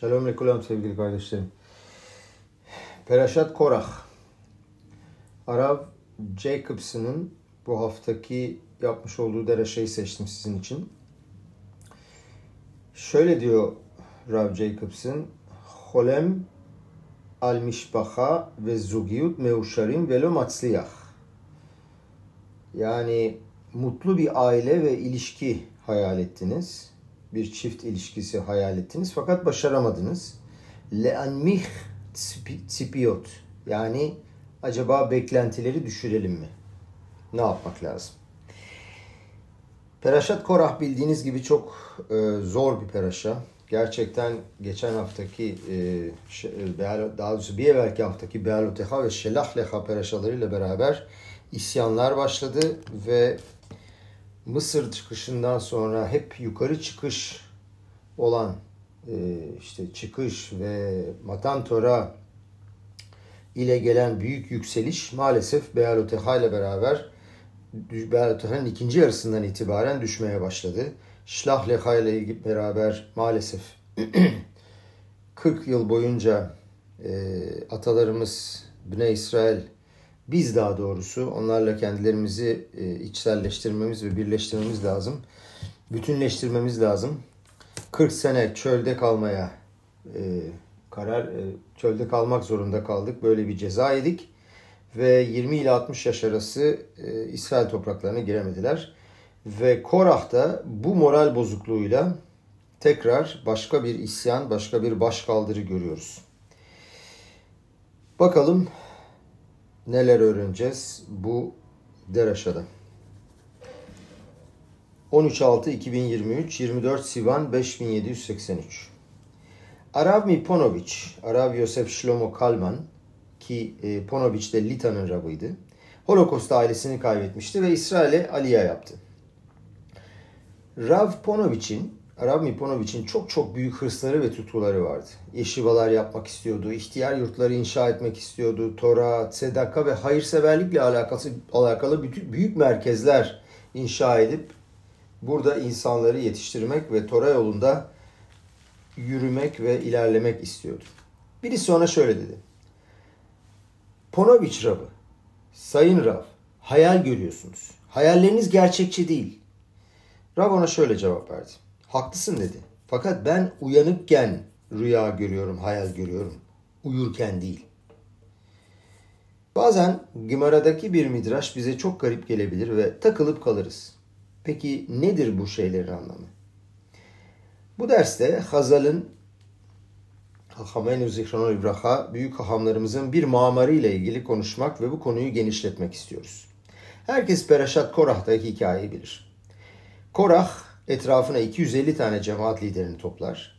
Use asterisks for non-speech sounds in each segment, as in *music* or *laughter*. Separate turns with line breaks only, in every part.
Shalom lekulem sevgili kardeşlerim. Perashat Korah. Arav Jacobson'ın bu haftaki yapmış olduğu dereşeyi seçtim sizin için. Şöyle diyor Rav Jacobson. Holem al mishpacha ve zugiyut meuşarim velo matzliyah. Yani mutlu bir aile ve ilişki hayal ettiniz. Bir çift ilişkisi hayal ettiniz fakat başaramadınız. Leanmih tsipiyot. Yani acaba beklentileri düşürelim mi? Ne yapmak lazım? Peraşat Korah bildiğiniz gibi çok e, zor bir peraşa. Gerçekten geçen haftaki e, daha doğrusu bir evvelki haftaki Bealoteha ve Şelah Leha peraşalarıyla beraber isyanlar başladı ve Mısır çıkışından sonra hep yukarı çıkış olan e, işte çıkış ve Matan Tora ile gelen büyük yükseliş maalesef Bealoteha ile beraber Bealoteha'nın ikinci yarısından itibaren düşmeye başladı. Şlah Leha ile beraber maalesef *clears throat* 40 yıl boyunca e, atalarımız Bne İsrail biz daha doğrusu onlarla kendilerimizi e, içselleştirmemiz ve birleştirmemiz lazım. Bütünleştirmemiz lazım. 40 sene çölde kalmaya e, karar e, çölde kalmak zorunda kaldık. Böyle bir ceza yedik ve 20 ile 60 yaş arası İsrail topraklarına giremediler. Ve Korah da bu moral bozukluğuyla tekrar başka bir isyan, başka bir başkaldırı görüyoruz. Bakalım neler öğreneceğiz bu deraşada. 13.6.2023, 24 Sivan 5783. Arav Miponovic, Arav Yosef Shlomo Kalman ki e, Ponovic de Lita'nın rabıydı. Holocaust'ta ailesini kaybetmişti ve İsrail'e aliye yaptı. Rav Ponovic'in, Rav Miponovic'in çok çok büyük hırsları ve tutkuları vardı. Yeşivalar yapmak istiyordu, ihtiyar yurtları inşa etmek istiyordu, Tora, Sedaka ve hayırseverlikle alakası, alakalı bütün büyük merkezler inşa edip burada insanları yetiştirmek ve Tora yolunda yürümek ve ilerlemek istiyordu. Birisi ona şöyle dedi. Ponoviç Rabı, Sayın Rav, hayal görüyorsunuz. Hayalleriniz gerçekçi değil. Rav ona şöyle cevap verdi. Haklısın dedi. Fakat ben uyanıkken rüya görüyorum, hayal görüyorum. Uyurken değil. Bazen Gimara'daki bir midraş bize çok garip gelebilir ve takılıp kalırız. Peki nedir bu şeylerin anlamı? Bu derste Hazal'ın Hakameynu Zihronu İbraha büyük hahamlarımızın bir mamarı ile ilgili konuşmak ve bu konuyu genişletmek istiyoruz. Herkes Peraşat Korah'taki hikayeyi bilir. Korah etrafına 250 tane cemaat liderini toplar.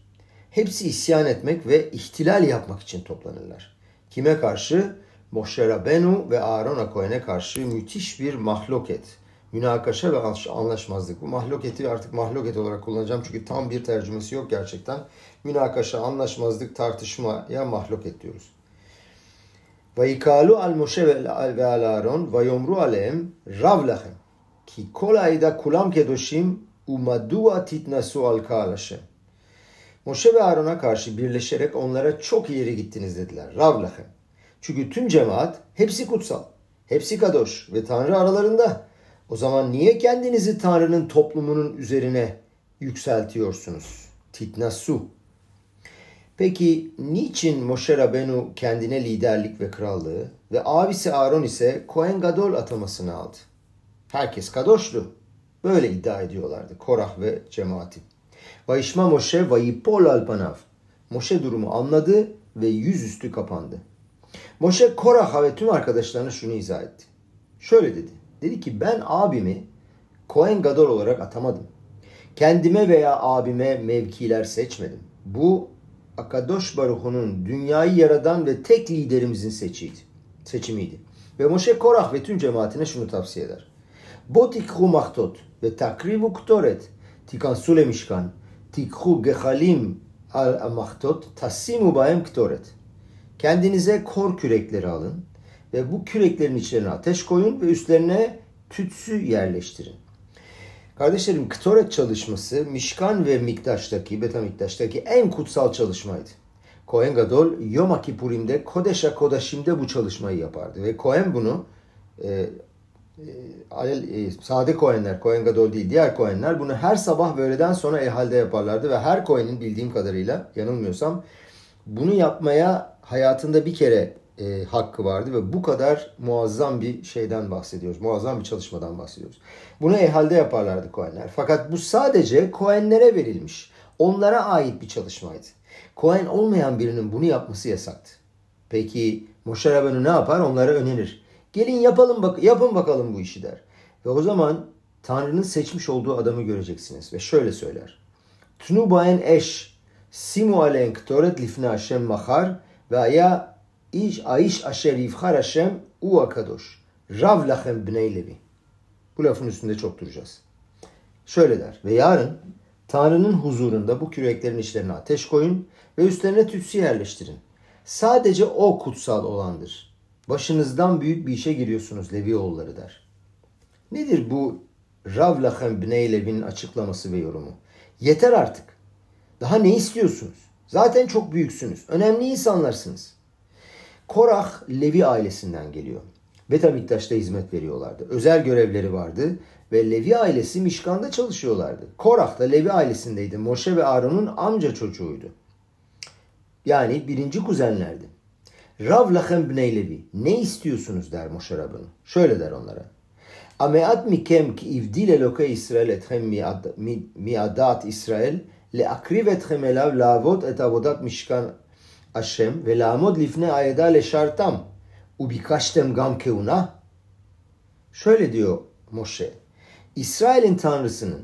Hepsi isyan etmek ve ihtilal yapmak için toplanırlar. Kime karşı? Moshe Rabenu ve Aaron Akoyen'e karşı müthiş bir mahloket, münakaşa ve anlaşmazlık. Bu mahloketi artık mahloket olarak kullanacağım çünkü tam bir tercümesi yok gerçekten. Münakaşa, anlaşmazlık, tartışmaya mahloket diyoruz. Vayikalu al Moshe ve al Aaron ve yomru alem rav ki kol ayda kulam kedoshim umadua titnasu al kal Moshe ve Aaron'a karşı birleşerek onlara çok ileri gittiniz dediler. Rav lachem. Çünkü tüm cemaat hepsi kutsal, hepsi kadoş ve Tanrı aralarında. O zaman niye kendinizi Tanrı'nın toplumunun üzerine yükseltiyorsunuz? Titnasu. Peki niçin Moshe Rabenu kendine liderlik ve krallığı ve abisi Aaron ise Kohen Gadol atamasını aldı? Herkes kadoştu. Böyle iddia ediyorlardı Korah ve cemaati. Vayişma Moshe vayipol alpanav. Moshe durumu anladı ve yüzüstü kapandı. Moshe Korah'a ve tüm arkadaşlarına şunu izah etti. Şöyle dedi. Dedi ki ben abimi Kohen Gadol olarak atamadım. Kendime veya abime mevkiler seçmedim. Bu Akadosh Baruhu'nun dünyayı yaradan ve tek liderimizin seçiydi, seçimiydi. Ve Moshe Korah ve tüm cemaatine şunu tavsiye eder. Tikhu mahtot ve takrivu ktoret tikansu lemişkan tikhu gehalim al mahtot tasimu baem ktoret. Kendinize kor kürekleri alın ve bu küreklerin içlerine ateş koyun ve üstlerine tütsü yerleştirin. Kardeşlerim Ktoret çalışması Mişkan ve Miktaş'taki, Betamiktaş'taki en kutsal çalışmaydı. Kohen Gadol Yom Kippurim'de Kodeşa Kodaşim'de bu çalışmayı yapardı. Ve Kohen bunu e, e, e, sade Kohenler, Kohen Gadol değil diğer Kohenler bunu her sabah ve öğleden sonra ehalde yaparlardı. Ve her Kohen'in bildiğim kadarıyla yanılmıyorsam bunu yapmaya hayatında bir kere e, hakkı vardı ve bu kadar muazzam bir şeyden bahsediyoruz. Muazzam bir çalışmadan bahsediyoruz. Bunu ehalde yaparlardı Kohenler. Fakat bu sadece Kohenlere verilmiş. Onlara ait bir çalışmaydı. Kohen olmayan birinin bunu yapması yasaktı. Peki Rabbeinu ne yapar? Onlara önerir. Gelin yapalım bak yapın bakalım bu işi der. Ve o zaman Tanrı'nın seçmiş olduğu adamı göreceksiniz. Ve şöyle söyler. Tnu baen eş simu alen ktoret lifne Hashem mahar ve aya iş aiş aşer yivhar Hashem u akadosh. Rav lachem bnei levi. Bu lafın üstünde çok duracağız. Şöyle der. Ve yarın Tanrı'nın huzurunda bu küreklerin içlerine ateş koyun ve üstlerine tütsü yerleştirin. Sadece o kutsal olandır. Başınızdan büyük bir işe giriyorsunuz Levi oğulları der. Nedir bu Rav Lachem Bnei Levi'nin açıklaması ve yorumu? Yeter artık. Daha ne istiyorsunuz? Zaten çok büyüksünüz. Önemli insanlarsınız. Korah Levi ailesinden geliyor. Betamiktaş'ta hizmet veriyorlardı. Özel görevleri vardı ve Levi ailesi Mişkan'da çalışıyorlardı. Korah da Levi ailesindeydi. Moşe ve Aaron'un amca çocuğuydu. Yani birinci kuzenlerdi. Rav lachem bnei Levi. Ne istiyorsunuz der Moşe Rabbeinu. Şöyle der onlara. Ameat mikem ki ivdil eloke İsrail ethem miadat İsrail leakriv ethem elav lavot et avodat mishkan Hashem ve lamod lifne ayeda leşartam ubikaştem gam keuna. Şöyle diyor Moşe. İsrail'in tanrısının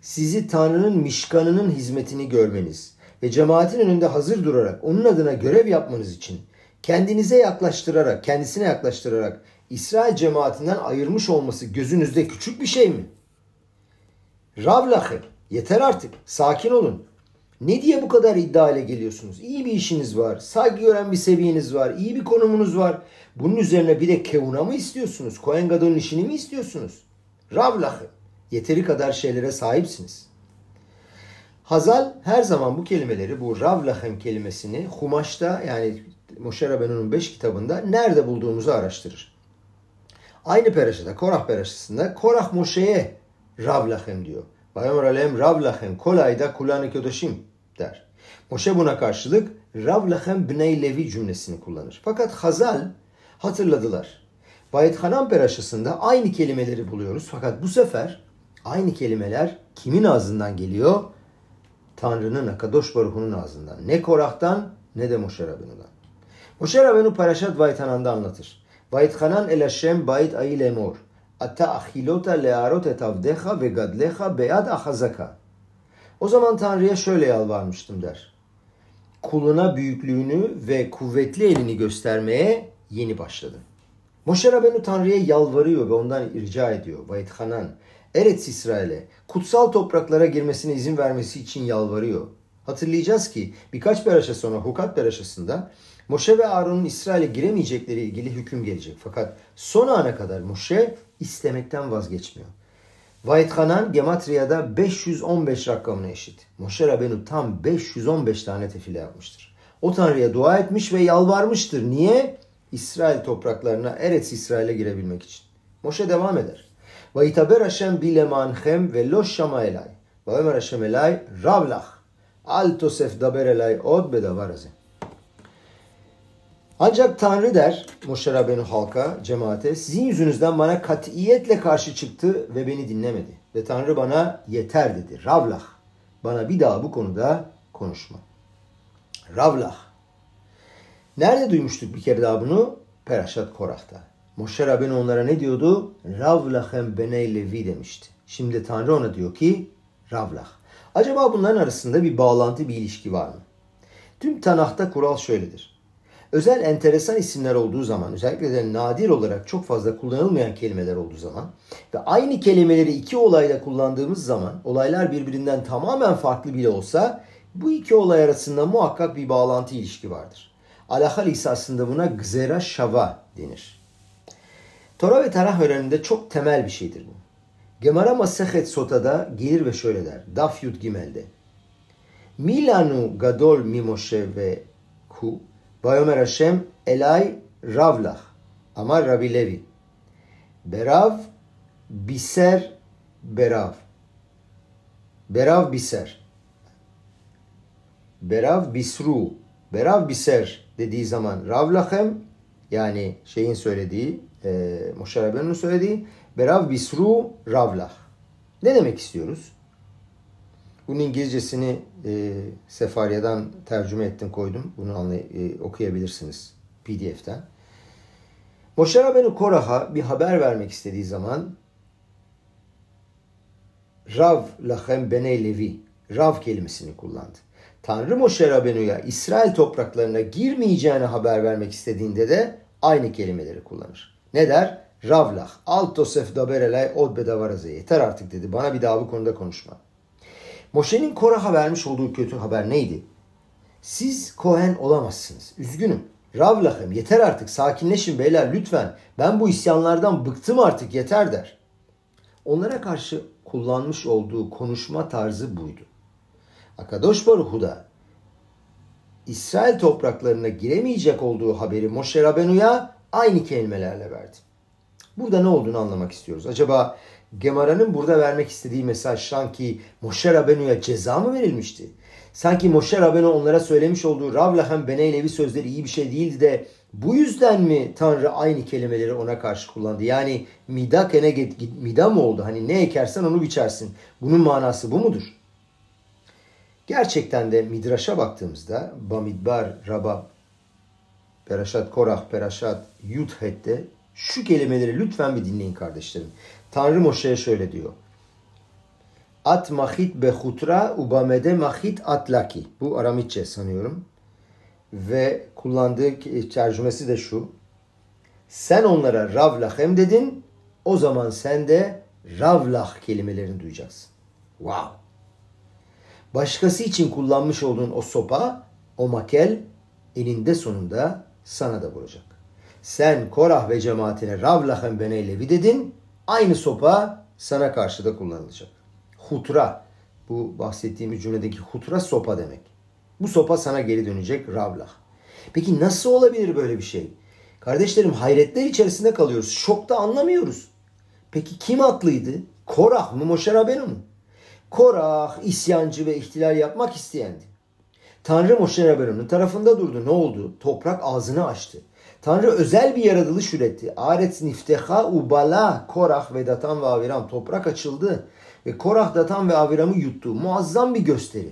sizi Tanrı'nın mişkanının hizmetini görmeniz ve cemaatin önünde hazır durarak onun adına görev yapmanız için kendinize yaklaştırarak, kendisine yaklaştırarak İsrail cemaatinden ayırmış olması gözünüzde küçük bir şey mi? Ravlahe, yeter artık, sakin olun. Ne diye bu kadar iddia ile geliyorsunuz? İyi bir işiniz var, saygı gören bir seviyeniz var, iyi bir konumunuz var. Bunun üzerine bir de kevuna mı istiyorsunuz? Kohen Gadol'un işini mi istiyorsunuz? Ravlahe, yeteri kadar şeylere sahipsiniz. Hazal her zaman bu kelimeleri, bu Ravlahem kelimesini Humaş'ta yani Moshe Rabbeinu'nun 5 kitabında nerede bulduğumuzu araştırır. Aynı peraşada, Korah peraşasında Korah Moshe'ye Ravlahem diyor. Vayomer alem Ravlahem kolayda kulane ködoşim der. Moshe buna karşılık Ravlahem bnei Levi cümlesini kullanır. Fakat Hazal hatırladılar. Bayit Hanan peraşasında aynı kelimeleri buluyoruz. Fakat bu sefer aynı kelimeler kimin ağzından geliyor? Tanrı'nın Akadosh Baruhu'nun ağzından. Ne Korah'tan ne de Moshe Rabbeinu'dan. Moshe Rabbeinu Parashat Vaytanan'da anlatır. Vaythanan el Hashem bayit ayil emor. Ata achilota learot et avdecha ve gadlecha beyad ahazaka. O zaman Tanrı'ya şöyle yalvarmıştım der. Kuluna büyüklüğünü ve kuvvetli elini göstermeye yeni başladı. Moshe Rabbeinu Tanrı'ya yalvarıyor ve ondan rica ediyor. Vaythanan Eretz İsrail'e kutsal topraklara girmesine izin vermesi için yalvarıyor. Hatırlayacağız ki birkaç peraşa sonra Hukat peraşasında Moşe ve Arun'un İsrail'e giremeyecekleri ilgili hüküm gelecek. Fakat son ana kadar Moşe istemekten vazgeçmiyor. Vahithanan Gematriya'da 515 rakamına eşit. Moşe Rabenu tam 515 tane tefile yapmıştır. O Tanrı'ya dua etmiş ve yalvarmıştır. Niye? İsrail topraklarına Eretz İsrail'e girebilmek için. Moşe devam eder. Vayitaber Hashem bilemanhem ve lo şama elay. Vaymer Hashem elay ravlach. Al tosef daber elay od bedavar azim. Ancak Tanrı der Moshe Rabbeinu halka, cemaate, sizin yüzünüzden bana katiyetle karşı çıktı ve beni dinlemedi. Ve Tanrı bana yeter dedi. Ravlah. Bana bir daha bu konuda konuşma. Ravlah. Nerede duymuştuk bir kere daha bunu? Perashat Korah'ta. Moshe Rabbeinu onlara ne diyordu? Ravlachem beney levi demişti. Şimdi Tanrı ona diyor ki Ravlah. Acaba bunların arasında bir bağlantı, bir ilişki var mı? Tüm Tanah'ta kural şöyledir. Özel enteresan isimler olduğu zaman, özellikle de nadir olarak çok fazla kullanılmayan kelimeler olduğu zaman ve aynı kelimeleri iki olayda kullandığımız zaman olaylar birbirinden tamamen farklı bile olsa bu iki olay arasında muhakkak bir bağlantı ilişki vardır. Alahal aslında buna gzera şava denir. Tora ve tarah öğreniminde çok temel bir şeydir bu. Gemara Masehet Sota'da gelir ve şöyle der. Daf Yud Gimel'de. Milanu gadol mi Moshe ve hu. Vayomer Hashem elay ravlach. Amar Rabbi Levi. Berav biser berav. Berav biser. Berav bisru. Berav biser dediği zaman ravlachem yani şeyin söylediği e, Rabbeinu'nun söylediği Berav bisru ravlah. Ne demek istiyoruz? Bunun İngilizcesini e, Sefaria'dan tercüme ettim koydum. Bunu anlay e, okuyabilirsiniz PDF'ten. Moshe Rabbeinu Korah'a bir haber vermek istediği zaman Rav lachem bene levi Rav kelimesini kullandı. Tanrı Moshe Rabbeinu'ya İsrail topraklarına girmeyeceğini haber vermek istediğinde de aynı kelimeleri kullanır. Ne der? Ravlah, altosef daberelay od bedavaraze. Yeter artık dedi. Bana bir daha bu konuda konuşma. Moşe'nin Korah'a vermiş olduğu kötü haber neydi? Siz Kohen olamazsınız. Üzgünüm. Ravlahım yeter artık sakinleşin beyler lütfen. Ben bu isyanlardan bıktım artık yeter der. Onlara karşı kullanmış olduğu konuşma tarzı buydu. Akadosh Baruhu da İsrail topraklarına giremeyecek olduğu haberi Moshe Rabenu'ya aynı kelimelerle verdi. Burada ne olduğunu anlamak istiyoruz. Acaba Gemara'nın burada vermek istediği mesaj sanki Moshe Rabenu'ya ceza mı verilmişti? Sanki Moshe Rabenu onlara söylemiş olduğu Ravlahem Beneylevi sözleri iyi bir şey değildi de bu yüzden mi Tanrı aynı kelimeleri ona karşı kullandı? Yani mida kene mida mı oldu? Hani ne ekersen onu biçersin. Bunun manası bu mudur? Gerçekten de Midraş'a baktığımızda Bamidbar, Rabab, Perashat Korah, Perashat Yudhet'te şu kelimeleri lütfen bir dinleyin kardeşlerim. Tanrı Moşe'ye şöyle diyor. At mahit behutra ubamede mahit atlaki. Bu Aramitçe sanıyorum. Ve kullandığı tercümesi de şu. Sen onlara ravlahem dedin. O zaman sen de ravlah kelimelerini duyacaksın. Wow. Başkası için kullanmış olduğun o sopa, o makel eninde sonunda sana da vuracak. Sen Korah ve cemaatine ravlahem beneylevi dedin. Aynı sopa sana karşı da kullanılacak. Hutra. Bu bahsettiğimiz cümledeki hutra sopa demek. Bu sopa sana geri dönecek ravlah. Peki nasıl olabilir böyle bir şey? Kardeşlerim hayretler içerisinde kalıyoruz. Şokta anlamıyoruz. Peki kim haklıydı? Korah mı Moşe Rabenu mu? Korah isyancı ve ihtilal yapmak isteyendi. Tanrı Moşe Rabenu'nun tarafında durdu. Ne oldu? Toprak ağzını açtı. Tanrı özel bir yaratılış üretti. Aret nifteha ubala Korah ve Datan ve Aviram. Toprak açıldı ve Korah, Datan ve Aviram'ı yuttu. Muazzam bir gösteri.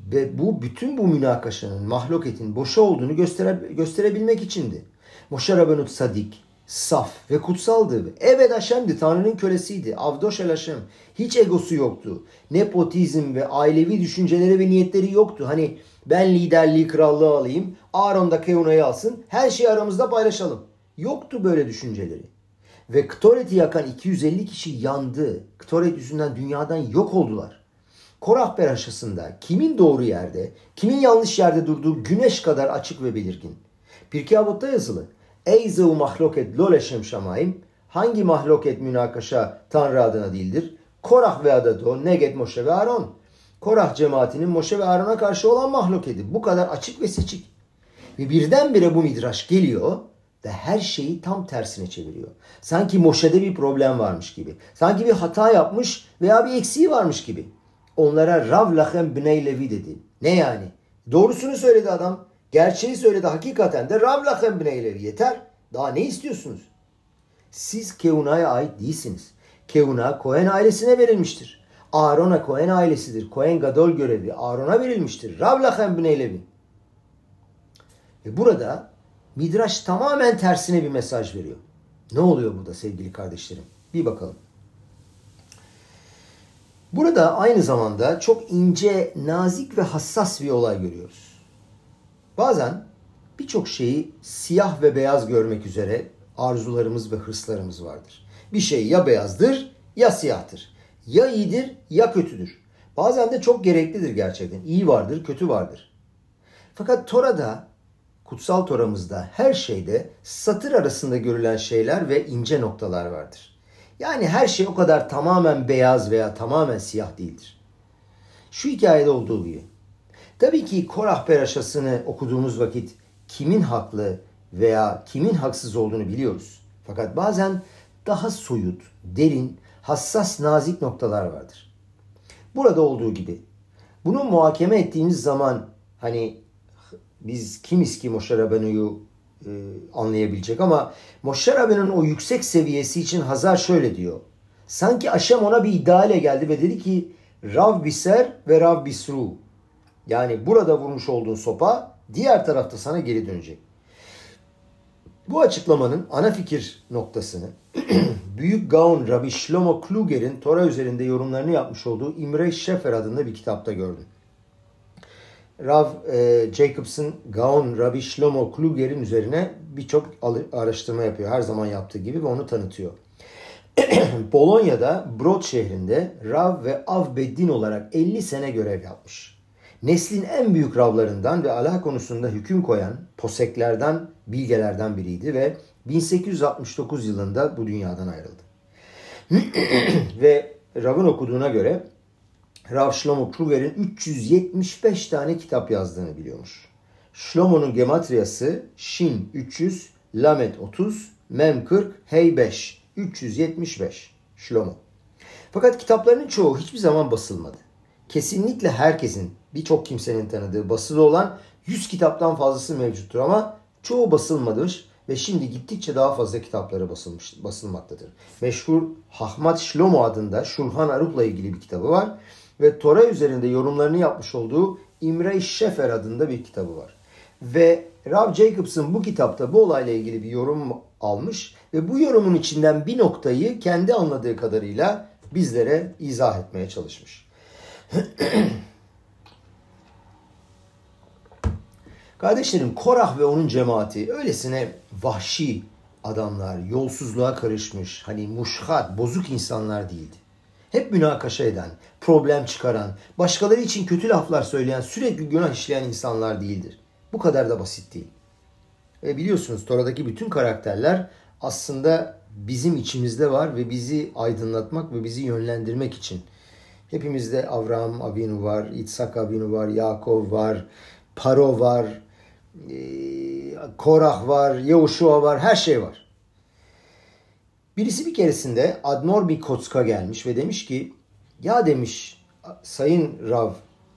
Ve bu bütün bu münakaşanın, mahluketin boşa olduğunu göstere, gösterebilmek içindi. Moşe Rabbeinu sadik, saf ve kutsaldı. Evet Haşem'di, Tanrı'nın kölesiydi. Avdoş el Haşem. Hiç egosu yoktu. Nepotizm ve ailevi düşünceleri ve niyetleri yoktu. Hani ben liderliği, krallığı alayım, Aaron da Keuna'yı alsın, her şeyi aramızda paylaşalım. Yoktu böyle düşünceleri. Ve Ktoret'i yakan 250 kişi yandı. Ktoret yüzünden dünyadan yok oldular. Korah Beraşası'nda kimin doğru yerde, kimin yanlış yerde durduğu güneş kadar açık ve belirgin. Pirkei Avot'ta yazılı. Eyzehu mahloket lo leşem şamayim. Hangi mahloket münakaşa Tanrı adına değildir? Korah ve Adado, Neget, Moşe ve Aaron. Korah cemaatinin Moşe ve Aaron'a karşı olan mahluketi. Bu kadar açık ve seçik. Ve birdenbire bu midraş geliyor ve her şeyi tam tersine çeviriyor. Sanki Moşe'de bir problem varmış gibi. Sanki bir hata yapmış veya bir eksiği varmış gibi. Onlara Rav Lachem Bnei Levi dedi. Ne yani? Doğrusunu söyledi adam. Gerçeği söyledi hakikaten de Rav Lachem Bnei Levi. Yeter. Daha ne istiyorsunuz? Siz Keuna'ya ait değilsiniz. Keuna Kohen ailesine verilmiştir. Aaron'a Kohen ailesidir. Kohen Gadol görevi Aaron'a verilmiştir. Rav Lachem Bnei Levi. Ve burada Midraş tamamen tersine bir mesaj veriyor. Ne oluyor burada sevgili kardeşlerim? Bir bakalım. Burada aynı zamanda çok ince, nazik ve hassas bir olay görüyoruz. Bazen birçok şeyi siyah ve beyaz görmek üzere arzularımız ve hırslarımız vardır. Bir şey ya beyazdır ya siyahtır. Ya iyidir ya kötüdür. Bazen de çok gereklidir gerçekten. İyi vardır, kötü vardır. Fakat Tora'da kutsal Toramızda her şeyde satır arasında görülen şeyler ve ince noktalar vardır. Yani her şey o kadar tamamen beyaz veya tamamen siyah değildir. Şu hikayede olduğu gibi. Tabii ki Korah Peraşası'nı okuduğumuz vakit kimin haklı veya kimin haksız olduğunu biliyoruz. Fakat bazen daha soyut, derin, hassas, nazik noktalar vardır. Burada olduğu gibi. Bunu muhakeme ettiğimiz zaman hani biz kimiz ki Moshe Rabbeinu'yu e, anlayabilecek ama Moshe Rabbeinu'nun o yüksek seviyesi için Hazar şöyle diyor. Sanki Aşem ona bir iddia ile geldi ve dedi ki Rav Biser ve Rav Bisru. Yani burada vurmuş olduğun sopa diğer tarafta sana geri dönecek. Bu açıklamanın ana fikir noktasını *clears throat* Büyük Gaon Rabbi Shlomo Kluger'in Tora üzerinde yorumlarını yapmış olduğu İmre Şefer adında bir kitapta gördüm. Rav e, Jacobson Gaon Rabbi Shlomo Kluger'in üzerine birçok araştırma yapıyor. Her zaman yaptığı gibi ve onu tanıtıyor. *clears throat* Polonya'da Brod şehrinde Rav ve Av Beddin olarak 50 sene görev yapmış. Neslin en büyük ravlarından ve Allah konusunda hüküm koyan poseklerden, bilgelerden biriydi ve 1869 yılında bu dünyadan ayrıldı. *clears throat* ve Rav'ın okuduğuna göre Rav Shlomo Kruger'in 375 tane kitap yazdığını biliyormuş. Shlomo'nun gematriyası Shin 300, Lamet 30, Mem 40, Hey 5. 375 Shlomo. Fakat kitaplarının çoğu hiçbir zaman basılmadı. Kesinlikle herkesin, birçok kimsenin tanıdığı basılı olan 100 kitaptan fazlası mevcuttur ama çoğu basılmadır ve şimdi gittikçe daha fazla kitapları basılmış, basılmaktadır. Meşhur Hahmat Shlomo adında Şulhan Aruh'la ilgili bir kitabı var ve Tora üzerinde yorumlarını yapmış olduğu İmre Şefer adında bir kitabı var. Ve Rav Jacobson bu kitapta bu olayla ilgili bir yorum almış ve bu yorumun içinden bir noktayı kendi anladığı kadarıyla bizlere izah etmeye çalışmış. *clears throat* Kardeşlerim Korah ve onun cemaati öylesine vahşi adamlar, yolsuzluğa karışmış, hani muşhat, bozuk insanlar değildi. Hep münakaşa eden, problem çıkaran, başkaları için kötü laflar söyleyen, sürekli günah işleyen insanlar değildir. Bu kadar da basit değil. Ve biliyorsunuz Tora'daki bütün karakterler aslında bizim içimizde var ve bizi aydınlatmak ve bizi yönlendirmek için. Hepimizde Avraham Avinu var, İtsak Avinu var, Yakov var, Paro var, e, Korah var, Yehuşua var, her şey var. Birisi bir keresinde Admor Kotska gelmiş ve demiş ki ya demiş Sayın Rav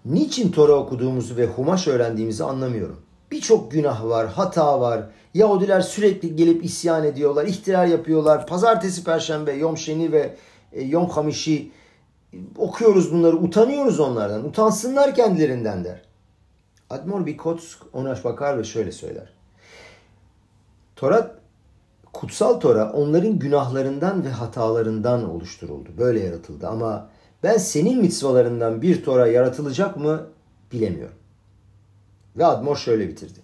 niçin Tora okuduğumuzu ve Humaş öğrendiğimizi anlamıyorum. Birçok günah var, hata var. Yahudiler sürekli gelip isyan ediyorlar, ihtilal yapıyorlar. Pazartesi, perşembe, Yom Şeni ve e, Yom Hamişi okuyoruz bunları, utanıyoruz onlardan. Utansınlar kendilerinden der. Admor Bikotsk ona bakar ve şöyle söyler. Tora, kutsal Tora onların günahlarından ve hatalarından oluşturuldu. Böyle yaratıldı ama ben senin mitzvalarından bir Tora yaratılacak mı bilemiyorum. Ve Admor şöyle bitirdi.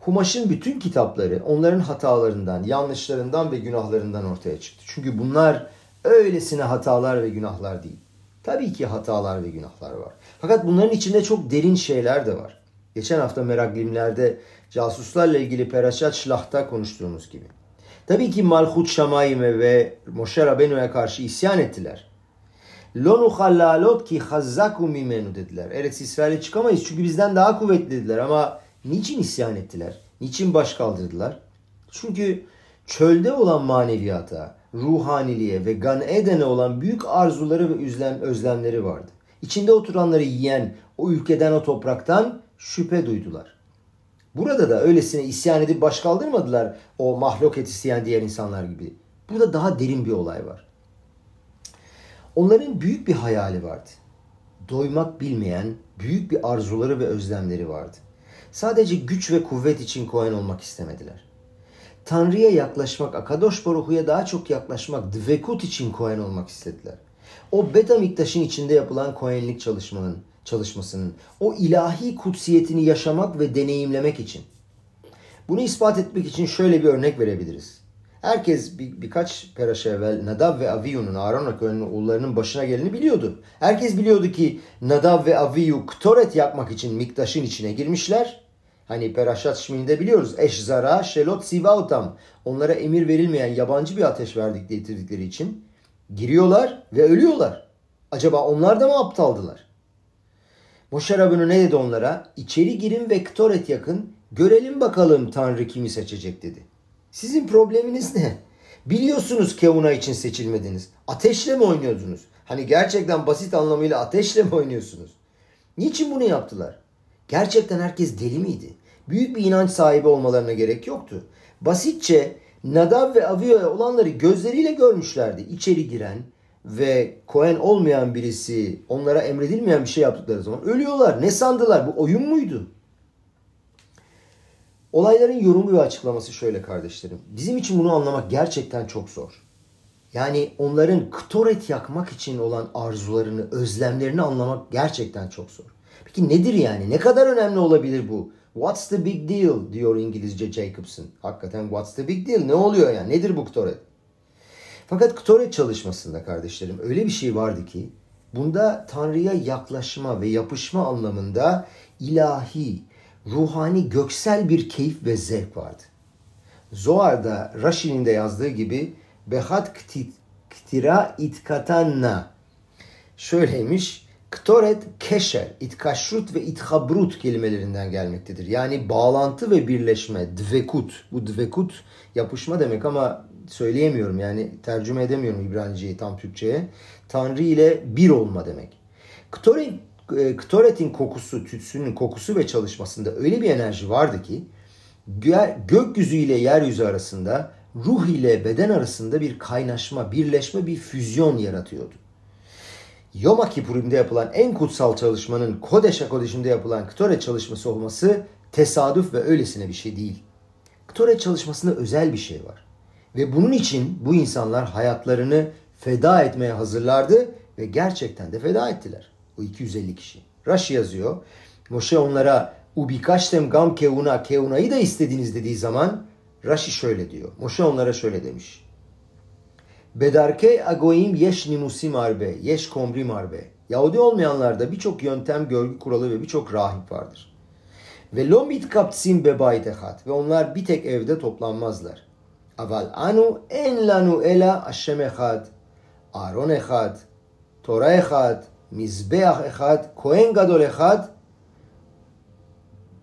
Humaş'ın bütün kitapları onların hatalarından, yanlışlarından ve günahlarından ortaya çıktı. Çünkü bunlar öylesine hatalar ve günahlar değil. Tabii ki hatalar ve günahlar var. Fakat bunların içinde çok derin şeyler de var. Geçen hafta meraklimlerde casuslarla ilgili Peraşat Şlah'ta konuştuğumuz gibi. Tabii ki Malhut Şamayime ve Moshe Rabenu'ya karşı isyan ettiler. Lo nuhallalot ki hazzaku mimenu dediler. Eretz İsrail'e çıkamayız çünkü bizden daha kuvvetli dediler ama niçin isyan ettiler? Niçin baş kaldırdılar? Çünkü çölde olan maneviyata, ruhaniliğe ve Gan Eden'e olan büyük arzuları ve özlem, özlemleri vardı. İçinde oturanları yiyen o ülkeden o topraktan şüphe duydular. Burada da öylesine isyan edip baş kaldırmadılar o mahlukat isteyen diğer insanlar gibi. Burada daha derin bir olay var. Onların büyük bir hayali vardı. Doymak bilmeyen büyük bir arzuları ve özlemleri vardı. Sadece güç ve kuvvet için Kohen olmak istemediler. Tanrı'ya yaklaşmak, Akadosh Baruhu'ya daha çok yaklaşmak, dvekut için Kohen olmak istediler. O Beta Miktaş'ın içinde yapılan Kohenlik çalışmanın, çalışmasının, o ilahi kutsiyetini yaşamak ve deneyimlemek için. Bunu ispat etmek için şöyle bir örnek verebiliriz. Herkes bir, birkaç peraş evvel Nadav ve Aviyu'nun Aaron Akön'ün oğullarının başına geleni biliyordu. Herkes biliyordu ki Nadav ve Aviyu ktoret yapmak için Miktaş'ın içine girmişler. Hani Peraşat Şmini'de biliyoruz. Eşzara, Şelot, Sivautam. Onlara emir verilmeyen yabancı bir ateş verdik getirdikleri için. Giriyorlar ve ölüyorlar. Acaba onlar da mı aptaldılar? Moşe Rabbeinu ne dedi onlara? İçeri girin ve Ktoret yakın. Görelim bakalım Tanrı kimi seçecek dedi. Sizin probleminiz ne? Biliyorsunuz Kevuna için seçilmediniz. Ateşle mi oynuyordunuz? Hani gerçekten basit anlamıyla ateşle mi oynuyorsunuz? Niçin bunu yaptılar? Gerçekten herkes deli miydi? Büyük bir inanç sahibi olmalarına gerek yoktu. Basitçe Nadav ve Avio'ya olanları gözleriyle görmüşlerdi. İçeri giren ve Kohen olmayan birisi onlara emredilmeyen bir şey yaptıkları zaman ölüyorlar. Ne sandılar? Bu oyun muydu? Olayların yorumu ve açıklaması şöyle kardeşlerim. Bizim için bunu anlamak gerçekten çok zor. Yani onların ktoret yakmak için olan arzularını, özlemlerini anlamak gerçekten çok zor. Peki nedir yani? Ne kadar önemli olabilir bu? What's the big deal diyor İngilizce Jacobson. Hakikaten what's the big deal? Ne oluyor yani? Nedir bu ktoret? Fakat ktoret çalışmasında kardeşlerim öyle bir şey vardı ki bunda Tanrı'ya yaklaşma ve yapışma anlamında ilahi, ruhani, göksel bir keyif ve zevk vardı. Zohar'da Rashi'nin de yazdığı gibi Behat ktira itkatanna şöyleymiş. Ktoret keşer, itkaşrut ve ithabrut kelimelerinden gelmektedir. Yani bağlantı ve birleşme, dvekut. Bu dvekut yapışma demek ama söyleyemiyorum yani tercüme edemiyorum İbranice'yi tam Türkçe'ye. Tanrı ile bir olma demek. Ktoret, e, ktoretin kokusu, tütsünün kokusu ve çalışmasında öyle bir enerji vardı ki gökyüzü ile yeryüzü arasında ruh ile beden arasında bir kaynaşma, birleşme, bir füzyon yaratıyordu. Yom Kippur'imde yapılan en kutsal çalışmanın Kodeş Kodeş'imde yapılan Ktoret çalışması olması tesadüf ve öylesine bir şey değil. Ktoret çalışmasında özel bir şey var. Ve bunun için bu insanlar hayatlarını feda etmeye hazırlardı ve gerçekten de feda ettiler. O 250 kişi. Rashi yazıyor. Moshe onlara ubikaştem gam keuna keuna'yı da istediniz dediği zaman Rashi şöyle diyor. Moshe onlara şöyle demiş. Bedarke agoim yeş nimusim arbe, yeş komrim arbe. Yahudi olmayanlarda birçok yöntem, görgü kuralı ve birçok rahip vardır. Ve lo mitkaptsim bebayt ehat. Ve onlar bir tek evde toplanmazlar. Aval anu en lanu ela Hashem echad, Aaron echad, Torah echad, Mizbeach echad, Kohen gadol echad.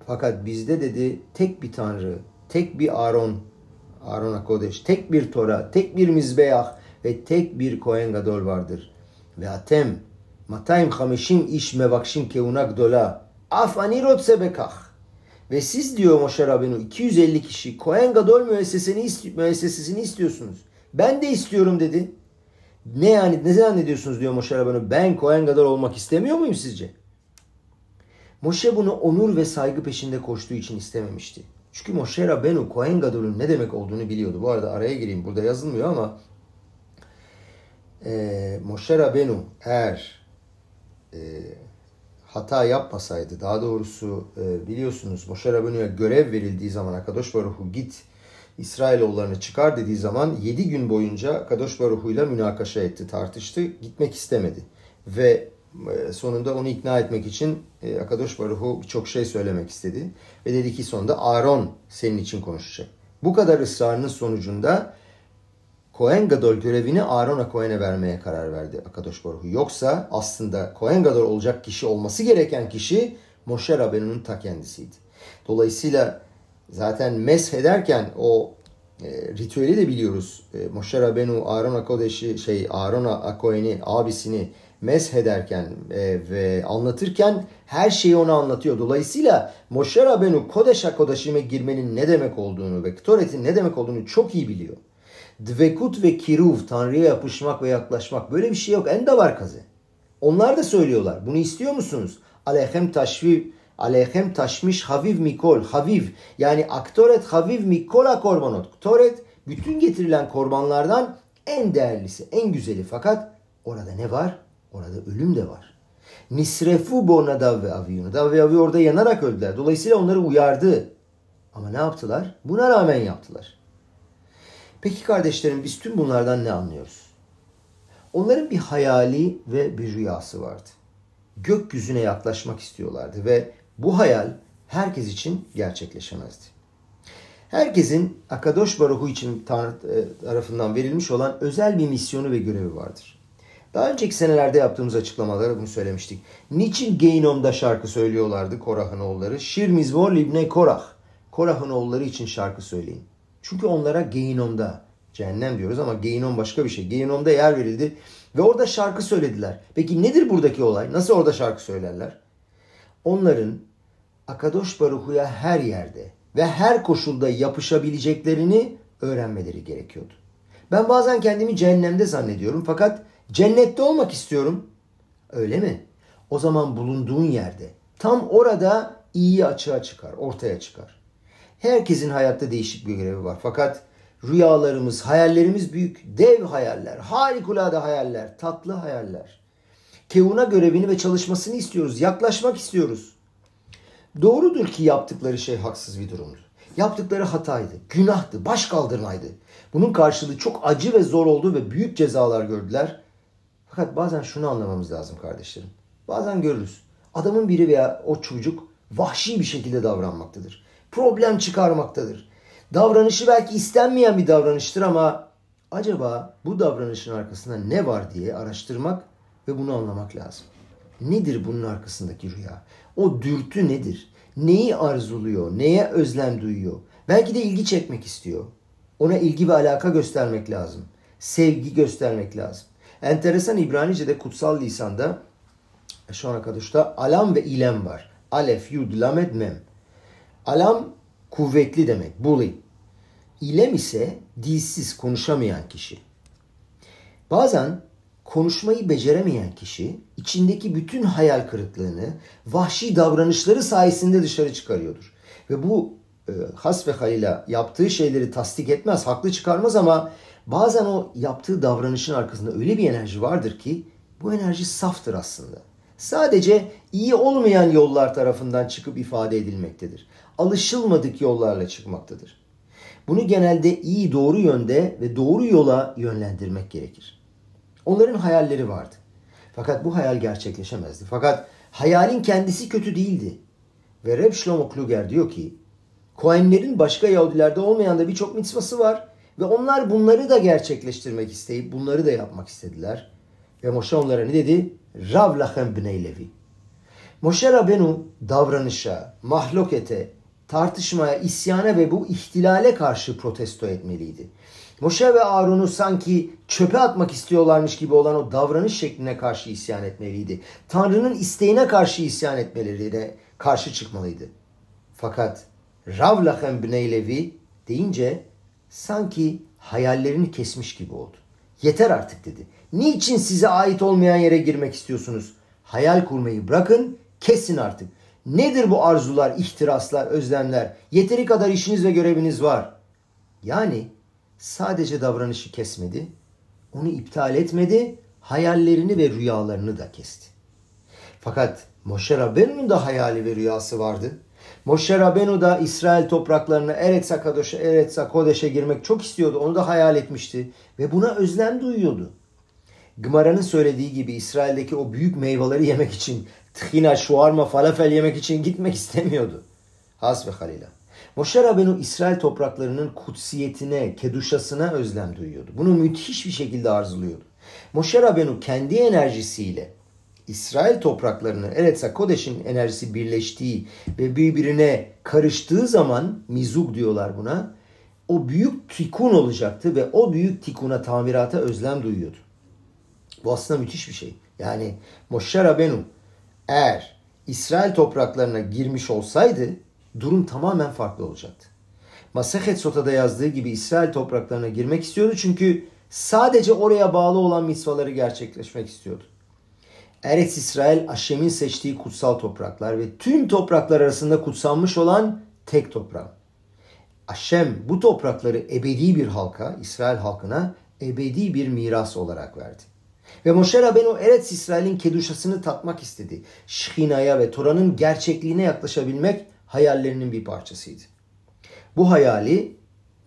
Fakat bizde dedi tek bir tanrı, tek bir Aaron, Aaron Akodeş, tek bir Tora, tek bir Mizbeach ve tek bir Kohen Gadol vardır. Ve atem, matayim hameşim iş mevakşim keuna gdola, af ani rotse bekah. Ve siz diyor Moshe Rabbeinu 250 kişi Kohen Gadol müessesesini, müessesesini istiyorsunuz. Ben de istiyorum dedi. Ne yani ne zannediyorsunuz diyor Moshe Rabbeinu. Ben Kohen Gadol olmak istemiyor muyum sizce? Moshe bunu onur ve saygı peşinde koştuğu için istememişti. Çünkü Moshe Rabbeinu Kohen Gadol'un ne demek olduğunu biliyordu. Bu arada araya gireyim burada yazılmıyor ama e, Moshe Rabbeinu eğer e, hata yapmasaydı daha doğrusu e, biliyorsunuz Moshe Rabbeinu'ya görev verildiği zaman Akadosh Baruhu git İsrailoğullarını çıkar dediği zaman 7 gün boyunca Kadosh Baruhu'yla münakaşa etti, tartıştı, gitmek istemedi. Ve e, sonunda onu ikna etmek için e, Akadosh Baruhu birçok şey söylemek istedi. Ve dedi ki sonunda Aaron senin için konuşacak. Bu kadar ısrarının sonucunda Kohen Gadol görevini Aaron'a Kohen'e vermeye karar verdi Akadosh Baruhu. Yoksa aslında Kohen Gadol olacak kişi olması gereken kişi Moshe Rabbeinu'nun ta kendisiydi. Dolayısıyla zaten mesh ederken o e, ritüeli de biliyoruz. E, Moshe Rabbeinu Aaron Akodeş'i şey Aaron Akohen'i abisini mesh ederken e, ve anlatırken her şeyi ona anlatıyor. Dolayısıyla Moshe Rabbeinu Kodeş Akodeş'ime girmenin ne demek olduğunu ve Ktoret'in ne demek olduğunu çok iyi biliyor. Dvekut ve kiruv, Tanrı'ya yapışmak ve yaklaşmak böyle bir şey yok. En de var kazı. Onlar da söylüyorlar. Bunu istiyor musunuz? Aleyhem taşviv, aleyhem taşmış haviv mikol, haviv. Yani aktoret haviv mikola korbanot. Aktoret bütün getirilen korbanlardan en değerlisi, en güzeli. Fakat orada ne var? Orada ölüm de var. Nisrefu bo nadav ve aviyu. Nadav ve aviyu orada yanarak öldüler. Dolayısıyla onları uyardı. Ama ne yaptılar? Buna rağmen yaptılar. Peki kardeşlerim biz tüm bunlardan ne anlıyoruz? Onların bir hayali ve bir rüyası vardı. Gökyüzüne yaklaşmak istiyorlardı ve bu hayal herkes için gerçekleşemezdi. Herkesin Akadosh Baruhu için Tanrı e, tarafından verilmiş olan özel bir misyonu ve görevi vardır. Daha önceki senelerde yaptığımız açıklamalarda bunu söylemiştik. Niçin Geynom'da şarkı söylüyorlardı Korah'ın oğulları? Şir Mizmor Libne Korah. Korah'ın oğulları için şarkı söyleyin. Çünkü onlara Geynom'da, cehennem diyoruz ama Geynom başka bir şey. Geynom'da yer verildi ve orada şarkı söylediler. Peki nedir buradaki olay? Nasıl orada şarkı söylerler? Onların Akadosh Baruhu'ya her yerde ve her koşulda yapışabileceklerini öğrenmeleri gerekiyordu. Ben bazen kendimi cehennemde zannediyorum fakat cennette olmak istiyorum. Öyle mi? O zaman bulunduğun yerde tam orada iyi açığa çıkar, ortaya çıkar. Herkesin hayatta değişik bir görevi var. Fakat rüyalarımız, hayallerimiz büyük, dev hayaller, harikulade hayaller, tatlı hayaller. Kevuna görevini ve çalışmasını istiyoruz, yaklaşmak istiyoruz. Doğrudur ki yaptıkları şey haksız bir durumdu. Yaptıkları hataydı, günahtı, baş kaldırmaydı. Bunun karşılığı çok acı ve zor oldu ve büyük cezalar gördüler. Fakat bazen şunu anlamamız lazım kardeşlerim. Bazen görürüz. Adamın biri veya o çocuk vahşi bir şekilde davranmaktadır. Problem çıkarmaktadır. Davranışı belki istenmeyen bir davranıştır ama acaba bu davranışın arkasında ne var diye araştırmak ve bunu anlamak lazım. Nedir bunun arkasındaki rüya? O dürtü nedir? Neyi arzuluyor? Neye özlem duyuyor? Belki de ilgi çekmek istiyor. Ona ilgi ve alaka göstermek lazım. Sevgi göstermek lazım. Enteresan İbranice'de kutsal lisanda şu ana kadar alam ve ilem var. Alef, yud, lamed, mem. Alam kuvvetli demek, bully. İlem ise dilsiz, konuşamayan kişi. Bazen konuşmayı beceremeyen kişi içindeki bütün hayal kırıklığını vahşi davranışları sayesinde dışarı çıkarıyordur. Ve bu e, has ve halila yaptığı şeyleri tasdik etmez, haklı çıkarmaz ama bazen o yaptığı davranışın arkasında öyle bir enerji vardır ki bu enerji saftır aslında. Sadece iyi olmayan yollar tarafından çıkıp ifade edilmektedir. Alışılmadık yollarla çıkmaktadır. Bunu genelde iyi doğru yönde ve doğru yola yönlendirmek gerekir. Onların hayalleri vardı. Fakat bu hayal gerçekleşemezdi. Fakat hayalin kendisi kötü değildi. Ve Reb Shlomo Kluger diyor ki, Kohenlerin başka Yahudilerde olmayan da birçok mitzvası var. Ve onlar bunları da gerçekleştirmek isteyip bunları da yapmak istediler. Ve Moshe onlara ne dedi? Rav lachem bnei Levi. Moshe Rabenu davranışa, mahlokete, tartışmaya, isyana ve bu ihtilale karşı protesto etmeliydi. Moşe ve Arun'u sanki çöpe atmak istiyorlarmış gibi olan o davranış şekline karşı isyan etmeliydi. Tanrı'nın isteğine karşı isyan etmelerine karşı çıkmalıydı. Fakat Rav lachem bnei Levi deyince sanki hayallerini kesmiş gibi oldu. Yeter artık dedi. Niçin size ait olmayan yere girmek istiyorsunuz? Hayal kurmayı bırakın, kesin artık. Nedir bu arzular, ihtiraslar, özlemler? Yeteri kadar işiniz ve göreviniz var. Yani sadece davranışı kesmedi, onu iptal etmedi, hayallerini ve rüyalarını da kesti. Fakat Moshe Rabbeinu'nun da hayali ve rüyası vardı. Moshe Rabbenu da İsrail topraklarına Eretz Akadoş'a, Eretz Kodeş'e girmek çok istiyordu. Onu da hayal etmişti ve buna özlem duyuyordu. Gmara'nın söylediği gibi İsrail'deki o büyük meyveleri yemek için, tıhina, şuarma, falafel yemek için gitmek istemiyordu. Has ve halila. Moshe Rabenu İsrail topraklarının kutsiyetine, keduşasına özlem duyuyordu. Bunu müthiş bir şekilde arzuluyordu. Moshe Rabenu kendi enerjisiyle İsrail topraklarını Eretz Kodeş'in enerjisi birleştiği ve birbirine karıştığı zaman mizug diyorlar buna. O büyük tikun olacaktı ve o büyük tikuna tamirata özlem duyuyordu. Bu aslında müthiş bir şey. Yani Moshe Rabenu eğer İsrail topraklarına girmiş olsaydı durum tamamen farklı olacaktı. Masehet Sota'da yazdığı gibi İsrail topraklarına girmek istiyordu çünkü sadece oraya bağlı olan misvaları gerçekleşmek istiyordu. Eretz İsrail Aşem'in seçtiği kutsal topraklar ve tüm topraklar arasında kutsanmış olan tek toprak. Aşem bu toprakları ebedi bir halka, İsrail halkına ebedi bir miras olarak verdi. Ve Moshe Rabbeinu Eretz İsrail'in keduşasını tatmak istedi. Şhina'ya ve Tora'nın gerçekliğine yaklaşabilmek hayallerinin bir parçasıydı. Bu hayali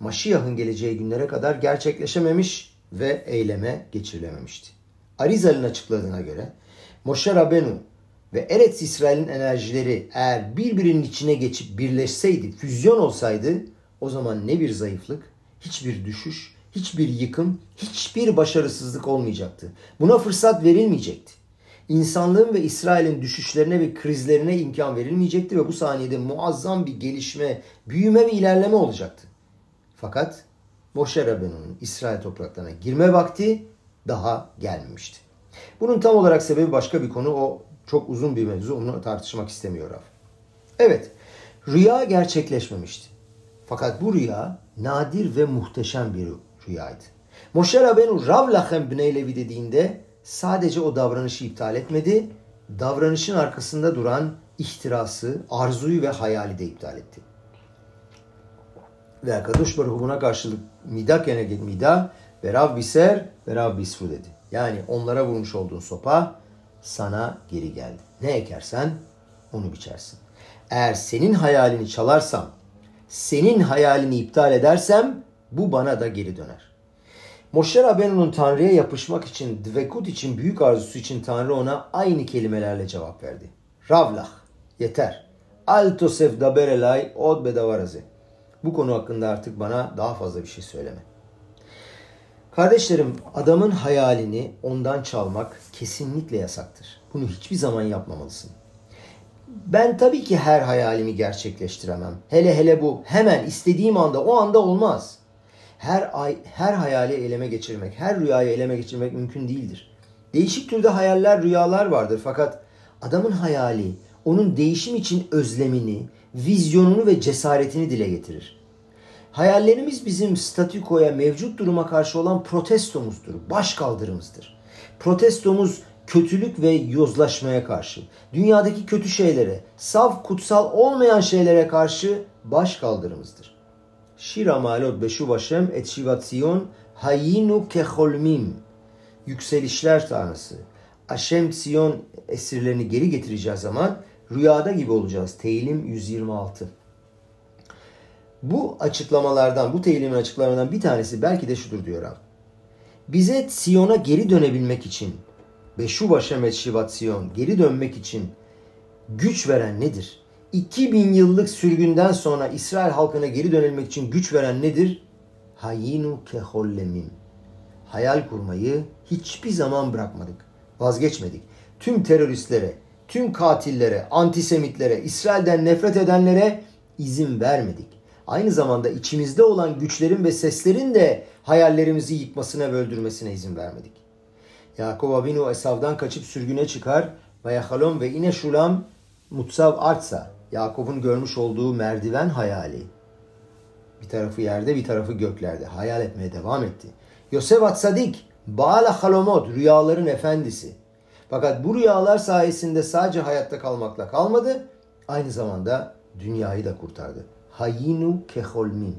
Maşiyah'ın geleceği günlere kadar gerçekleşememiş ve eyleme geçirilememişti. Arizal'in açıkladığına göre Moshe Rabenu ve Eretz İsrail'in enerjileri eğer birbirinin içine geçip birleşseydi, füzyon olsaydı o zaman ne bir zayıflık, hiçbir düşüş, hiçbir yıkım, hiçbir başarısızlık olmayacaktı. Buna fırsat verilmeyecekti. İnsanlığın ve İsrail'in düşüşlerine ve krizlerine imkan verilmeyecekti ve bu saniyede muazzam bir gelişme, büyüme ve ilerleme olacaktı. Fakat Moşe Rabenu'nun İsrail topraklarına girme vakti daha gelmemişti. Bunun tam olarak sebebi başka bir konu. O çok uzun bir mevzu. Onu tartışmak istemiyor Rab. Evet, rüya gerçekleşmemişti. Fakat bu rüya nadir ve muhteşem bir rüyaydı. Moşe Rabenu Rav Lachem Bnei Levi dediğinde sadece o davranışı iptal etmedi, davranışın arkasında duran ihtirası, arzuyu ve hayali de iptal etti. Ve Kadosh Baruch buna karşılık mida keneged mida ve Rav biser ve Rav bisfu dedi. Yani onlara vurmuş olduğun sopa sana geri geldi. Ne ekersen onu biçersin. Eğer senin hayalini çalarsam, senin hayalini iptal edersem bu bana da geri döner. Moşe Rabenu'nun Tanrı'ya yapışmak için, dvekut için, büyük arzusu için Tanrı ona aynı kelimelerle cevap verdi. Ravlah, yeter. Al tosef daber elay od bedavaraze. Bu konu hakkında artık bana daha fazla bir şey söyleme. Kardeşlerim, adamın hayalini ondan çalmak kesinlikle yasaktır. Bunu hiçbir zaman yapmamalısın. Ben tabii ki her hayalimi gerçekleştiremem. Hele hele bu hemen istediğim anda o anda olmaz. Her ay her hayali eleme geçirmek, her rüyayı eleme geçirmek mümkün değildir. Değişik türde hayaller, rüyalar vardır fakat adamın hayali onun değişim için özlemini, vizyonunu ve cesaretini dile getirir. Hayallerimiz bizim statükoya, mevcut duruma karşı olan protestomuzdur, baş kaldırımızdır. Protestomuz kötülük ve yozlaşmaya karşı, dünyadaki kötü şeylere, saf kutsal olmayan şeylere karşı baş kaldırımızdır. Shira malot beshuv Hashem et shivat Sion hayinu keholmim. Yükselişler tanrısı. Hashem Sion esirlerini geri getireceği zaman rüyada gibi olacağız. Teyilim 126. Bu açıklamalardan, bu teylimin açıklamalarından bir tanesi belki de şudur diyor Rab. Bize Siyon'a geri dönebilmek için Beşu Başemet Şivat Siyon geri dönmek için güç veren nedir? 2000 yıllık sürgünden sonra İsrail halkına geri dönülmek için güç veren nedir? Hayinu kehollemim. Hayal kurmayı hiçbir zaman bırakmadık. Vazgeçmedik. Tüm teröristlere, tüm katillere, antisemitlere, İsrail'den nefret edenlere izin vermedik. Aynı zamanda içimizde olan güçlerin ve seslerin de hayallerimizi yıkmasına ve öldürmesine izin vermedik. Yakup Abinu Esav'dan kaçıp sürgüne çıkar. Vayahalom ve ine şulam mutsav artsa. Yakup'un görmüş olduğu merdiven hayali. Bir tarafı yerde bir tarafı göklerde. Hayal etmeye devam etti. Yosef Atsadik, Baala Halomot, rüyaların efendisi. Fakat bu rüyalar sayesinde sadece hayatta kalmakla kalmadı, aynı zamanda dünyayı da kurtardı. Hayinu keholmin.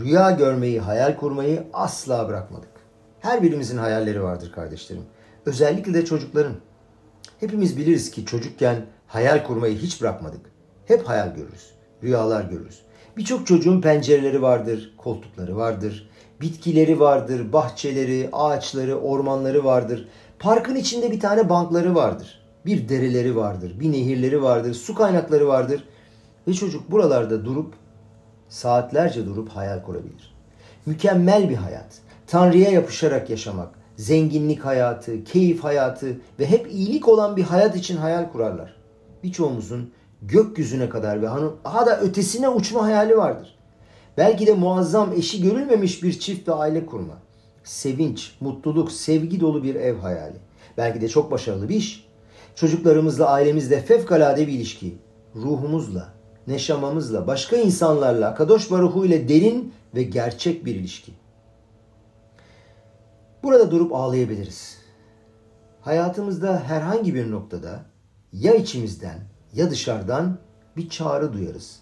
Rüya görmeyi, hayal kurmayı asla bırakmadık. Her birimizin hayalleri vardır kardeşlerim. Özellikle de çocukların. Hepimiz biliriz ki çocukken hayal kurmayı hiç bırakmadık. Hep hayal görürüz, rüyalar görürüz. Birçok çocuğun pencereleri vardır, koltukları vardır, bitkileri vardır, bahçeleri, ağaçları, ormanları vardır. Parkın içinde bir tane bankları vardır. Bir dereleri vardır, bir nehirleri vardır, su kaynakları vardır. Ve çocuk buralarda durup, saatlerce durup hayal kurabilir. Mükemmel bir hayat. Tanrı'ya yapışarak yaşamak, zenginlik hayatı, keyif hayatı ve hep iyilik olan bir hayat için hayal kurarlar. Birçoğumuzun gökyüzüne kadar ve daha da ötesine uçma hayali vardır. Belki de muazzam eşi görülmemiş bir çift ve aile kurma. Sevinç, mutluluk, sevgi dolu bir ev hayali. Belki de çok başarılı bir iş. Çocuklarımızla, ailemizle fevkalade bir ilişki. Ruhumuzla, neşamamızla, başka insanlarla, Kadosh Baruhu ile derin ve gerçek bir ilişki. Burada durup ağlayabiliriz. Hayatımızda herhangi bir noktada ya içimizden ya dışarıdan bir çağrı duyarız.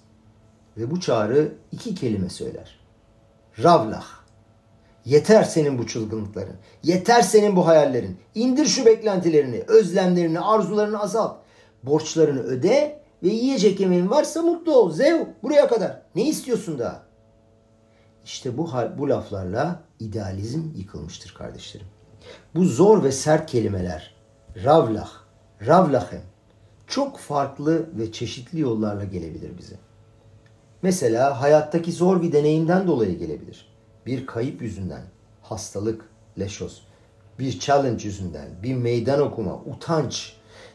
Ve bu çağrı iki kelime söyler. Ravlah. Yeter senin bu çılgınlıkların. Yeter senin bu hayallerin. İndir şu beklentilerini, özlemlerini, arzularını azalt. Borçlarını öde ve yiyecek yemeğin varsa mutlu ol. Zev buraya kadar. Ne istiyorsun daha? İşte bu, bu laflarla idealizm yıkılmıştır kardeşlerim. Bu zor ve sert kelimeler ravlah, ravlahem çok farklı ve çeşitli yollarla gelebilir bize. Mesela hayattaki zor bir deneyimden dolayı gelebilir. Bir kayıp yüzünden, hastalık, leşoz, bir challenge yüzünden, bir meydan okuma, utanç,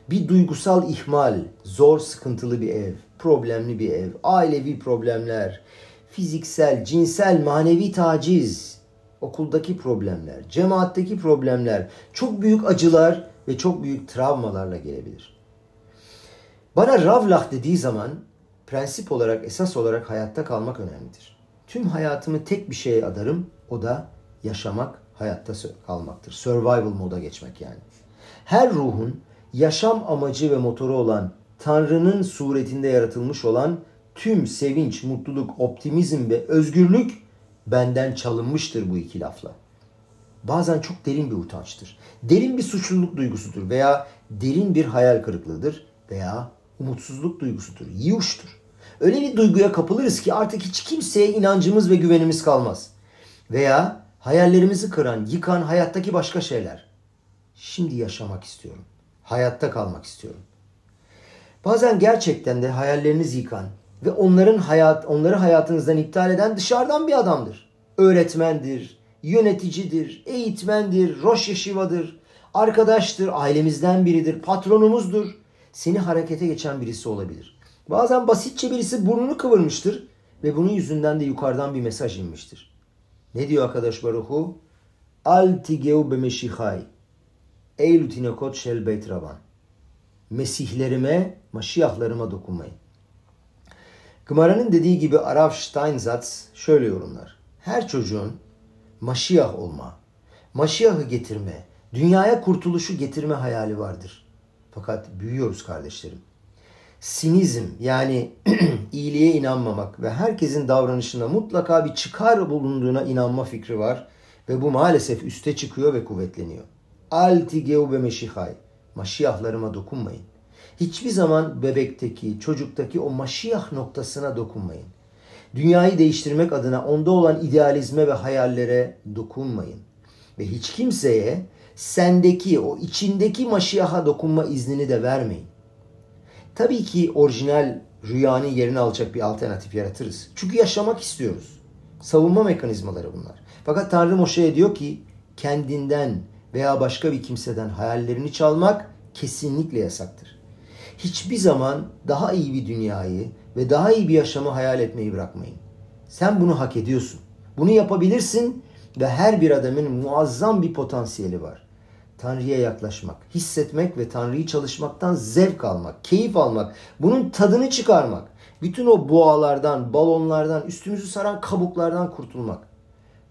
bir duygusal ihmal, zor sıkıntılı bir ev, problemli bir ev, ailevi problemler, fiziksel, cinsel, manevi taciz, okuldaki problemler, cemaatteki problemler, çok büyük acılar ve çok büyük travmalarla gelebilir. Bana Ravlah dediği zaman prensip olarak, esas olarak hayatta kalmak önemlidir. Tüm hayatımı tek bir şeye adarım, o da yaşamak, hayatta kalmaktır. Survival moda geçmek yani. Her ruhun yaşam amacı ve motoru olan Tanrı'nın suretinde yaratılmış olan tüm sevinç, mutluluk, optimizm ve özgürlük benden çalınmıştır bu iki lafla. Bazen çok derin bir utançtır. Derin bir suçluluk duygusudur veya derin bir hayal kırıklığıdır veya umutsuzluk duygusudur, yiyuştur. Öyle bir duyguya kapılırız ki artık hiç kimseye inancımız ve güvenimiz kalmaz. Veya hayallerimizi kıran, yıkan hayattaki başka şeyler. Şimdi yaşamak istiyorum. Hayatta kalmak istiyorum. Bazen gerçekten de hayalleriniz yıkan ve onların hayat onları hayatınızdan iptal eden dışarıdan bir adamdır. Öğretmendir, yöneticidir, eğitmendir, roş yeşivadır, arkadaştır, ailemizden biridir, patronumuzdur. Seni harekete geçen birisi olabilir. Bazen basitçe birisi burnunu kıvırmıştır ve bunun yüzünden de yukarıdan bir mesaj inmiştir. Ne diyor arkadaş Baruhu? Al tigeu bemeşihay. Eylü tinekot şel beyt raban. Mesihlerime, maşiyahlarıma dokunmayın. Gımara'nın dediği gibi Arav Steinsatz şöyle yorumlar. Her çocuğun maşiyah olma, maşiyahı getirme, dünyaya kurtuluşu getirme hayali vardır. Fakat büyüyoruz kardeşlerim. Sinizm yani *clears throat* iyiliğe inanmamak ve herkesin davranışında mutlaka bir çıkar bulunduğuna inanma fikri var ve bu maalesef üste çıkıyor ve kuvvetleniyor. Alti geube meşihay. Maşiyahlarıma dokunmayın. Hiçbir zaman bebekteki, çocuktaki o maşiyah noktasına dokunmayın. Dünyayı değiştirmek adına onda olan idealizme ve hayallere dokunmayın. Ve hiç kimseye sendeki, o içindeki maşiyaha dokunma iznini de vermeyin. Tabii ki orijinal rüyanın yerini alacak bir alternatif yaratırız. Çünkü yaşamak istiyoruz. Savunma mekanizmaları bunlar. Fakat Tanrı Moşe'ye diyor ki kendinden veya başka bir kimseden hayallerini çalmak kesinlikle yasaktır. Hiçbir zaman daha iyi bir dünyayı ve daha iyi bir yaşamı hayal etmeyi bırakmayın. Sen bunu hak ediyorsun. Bunu yapabilirsin ve her bir adamın muazzam bir potansiyeli var. Tanrı'ya yaklaşmak, hissetmek ve Tanrı'yı çalışmaktan zevk almak, keyif almak, bunun tadını çıkarmak, bütün o boğalardan, balonlardan, üstümüzü saran kabuklardan kurtulmak.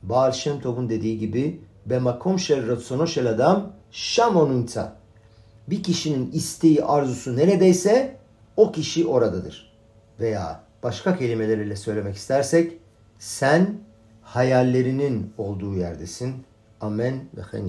Baal Shem Tov'un dediği gibi bemakom şer ratsono şel adam şam onunta. Bir kişinin isteği, arzusu neredeyse o kişi oradadır. Veya başka kelimelerle söylemek istersek sen hayallerinin olduğu yerdesin. Amen ve hen